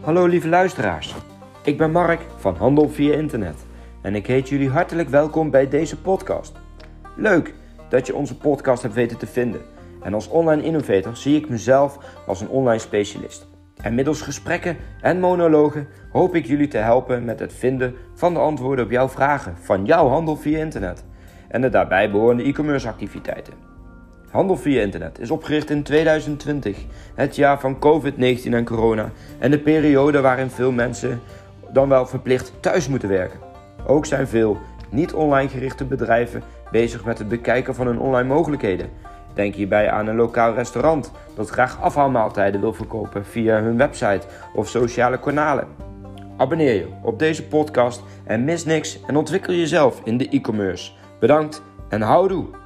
Hallo lieve luisteraars. Ik ben Mark van Handel via Internet en ik heet jullie hartelijk welkom bij deze podcast. Leuk dat je onze podcast hebt weten te vinden. En als online innovator zie ik mezelf als een online specialist. En middels gesprekken en monologen hoop ik jullie te helpen met het vinden van de antwoorden op jouw vragen van jouw handel via internet en de daarbij behorende e-commerce activiteiten. Handel via internet is opgericht in 2020, het jaar van COVID-19 en corona en de periode waarin veel mensen dan wel verplicht thuis moeten werken. Ook zijn veel niet online gerichte bedrijven bezig met het bekijken van hun online mogelijkheden. Denk hierbij aan een lokaal restaurant dat graag afhaalmaaltijden wil verkopen via hun website of sociale kanalen. Abonneer je op deze podcast en mis niks en ontwikkel jezelf in de e-commerce. Bedankt en houdoe!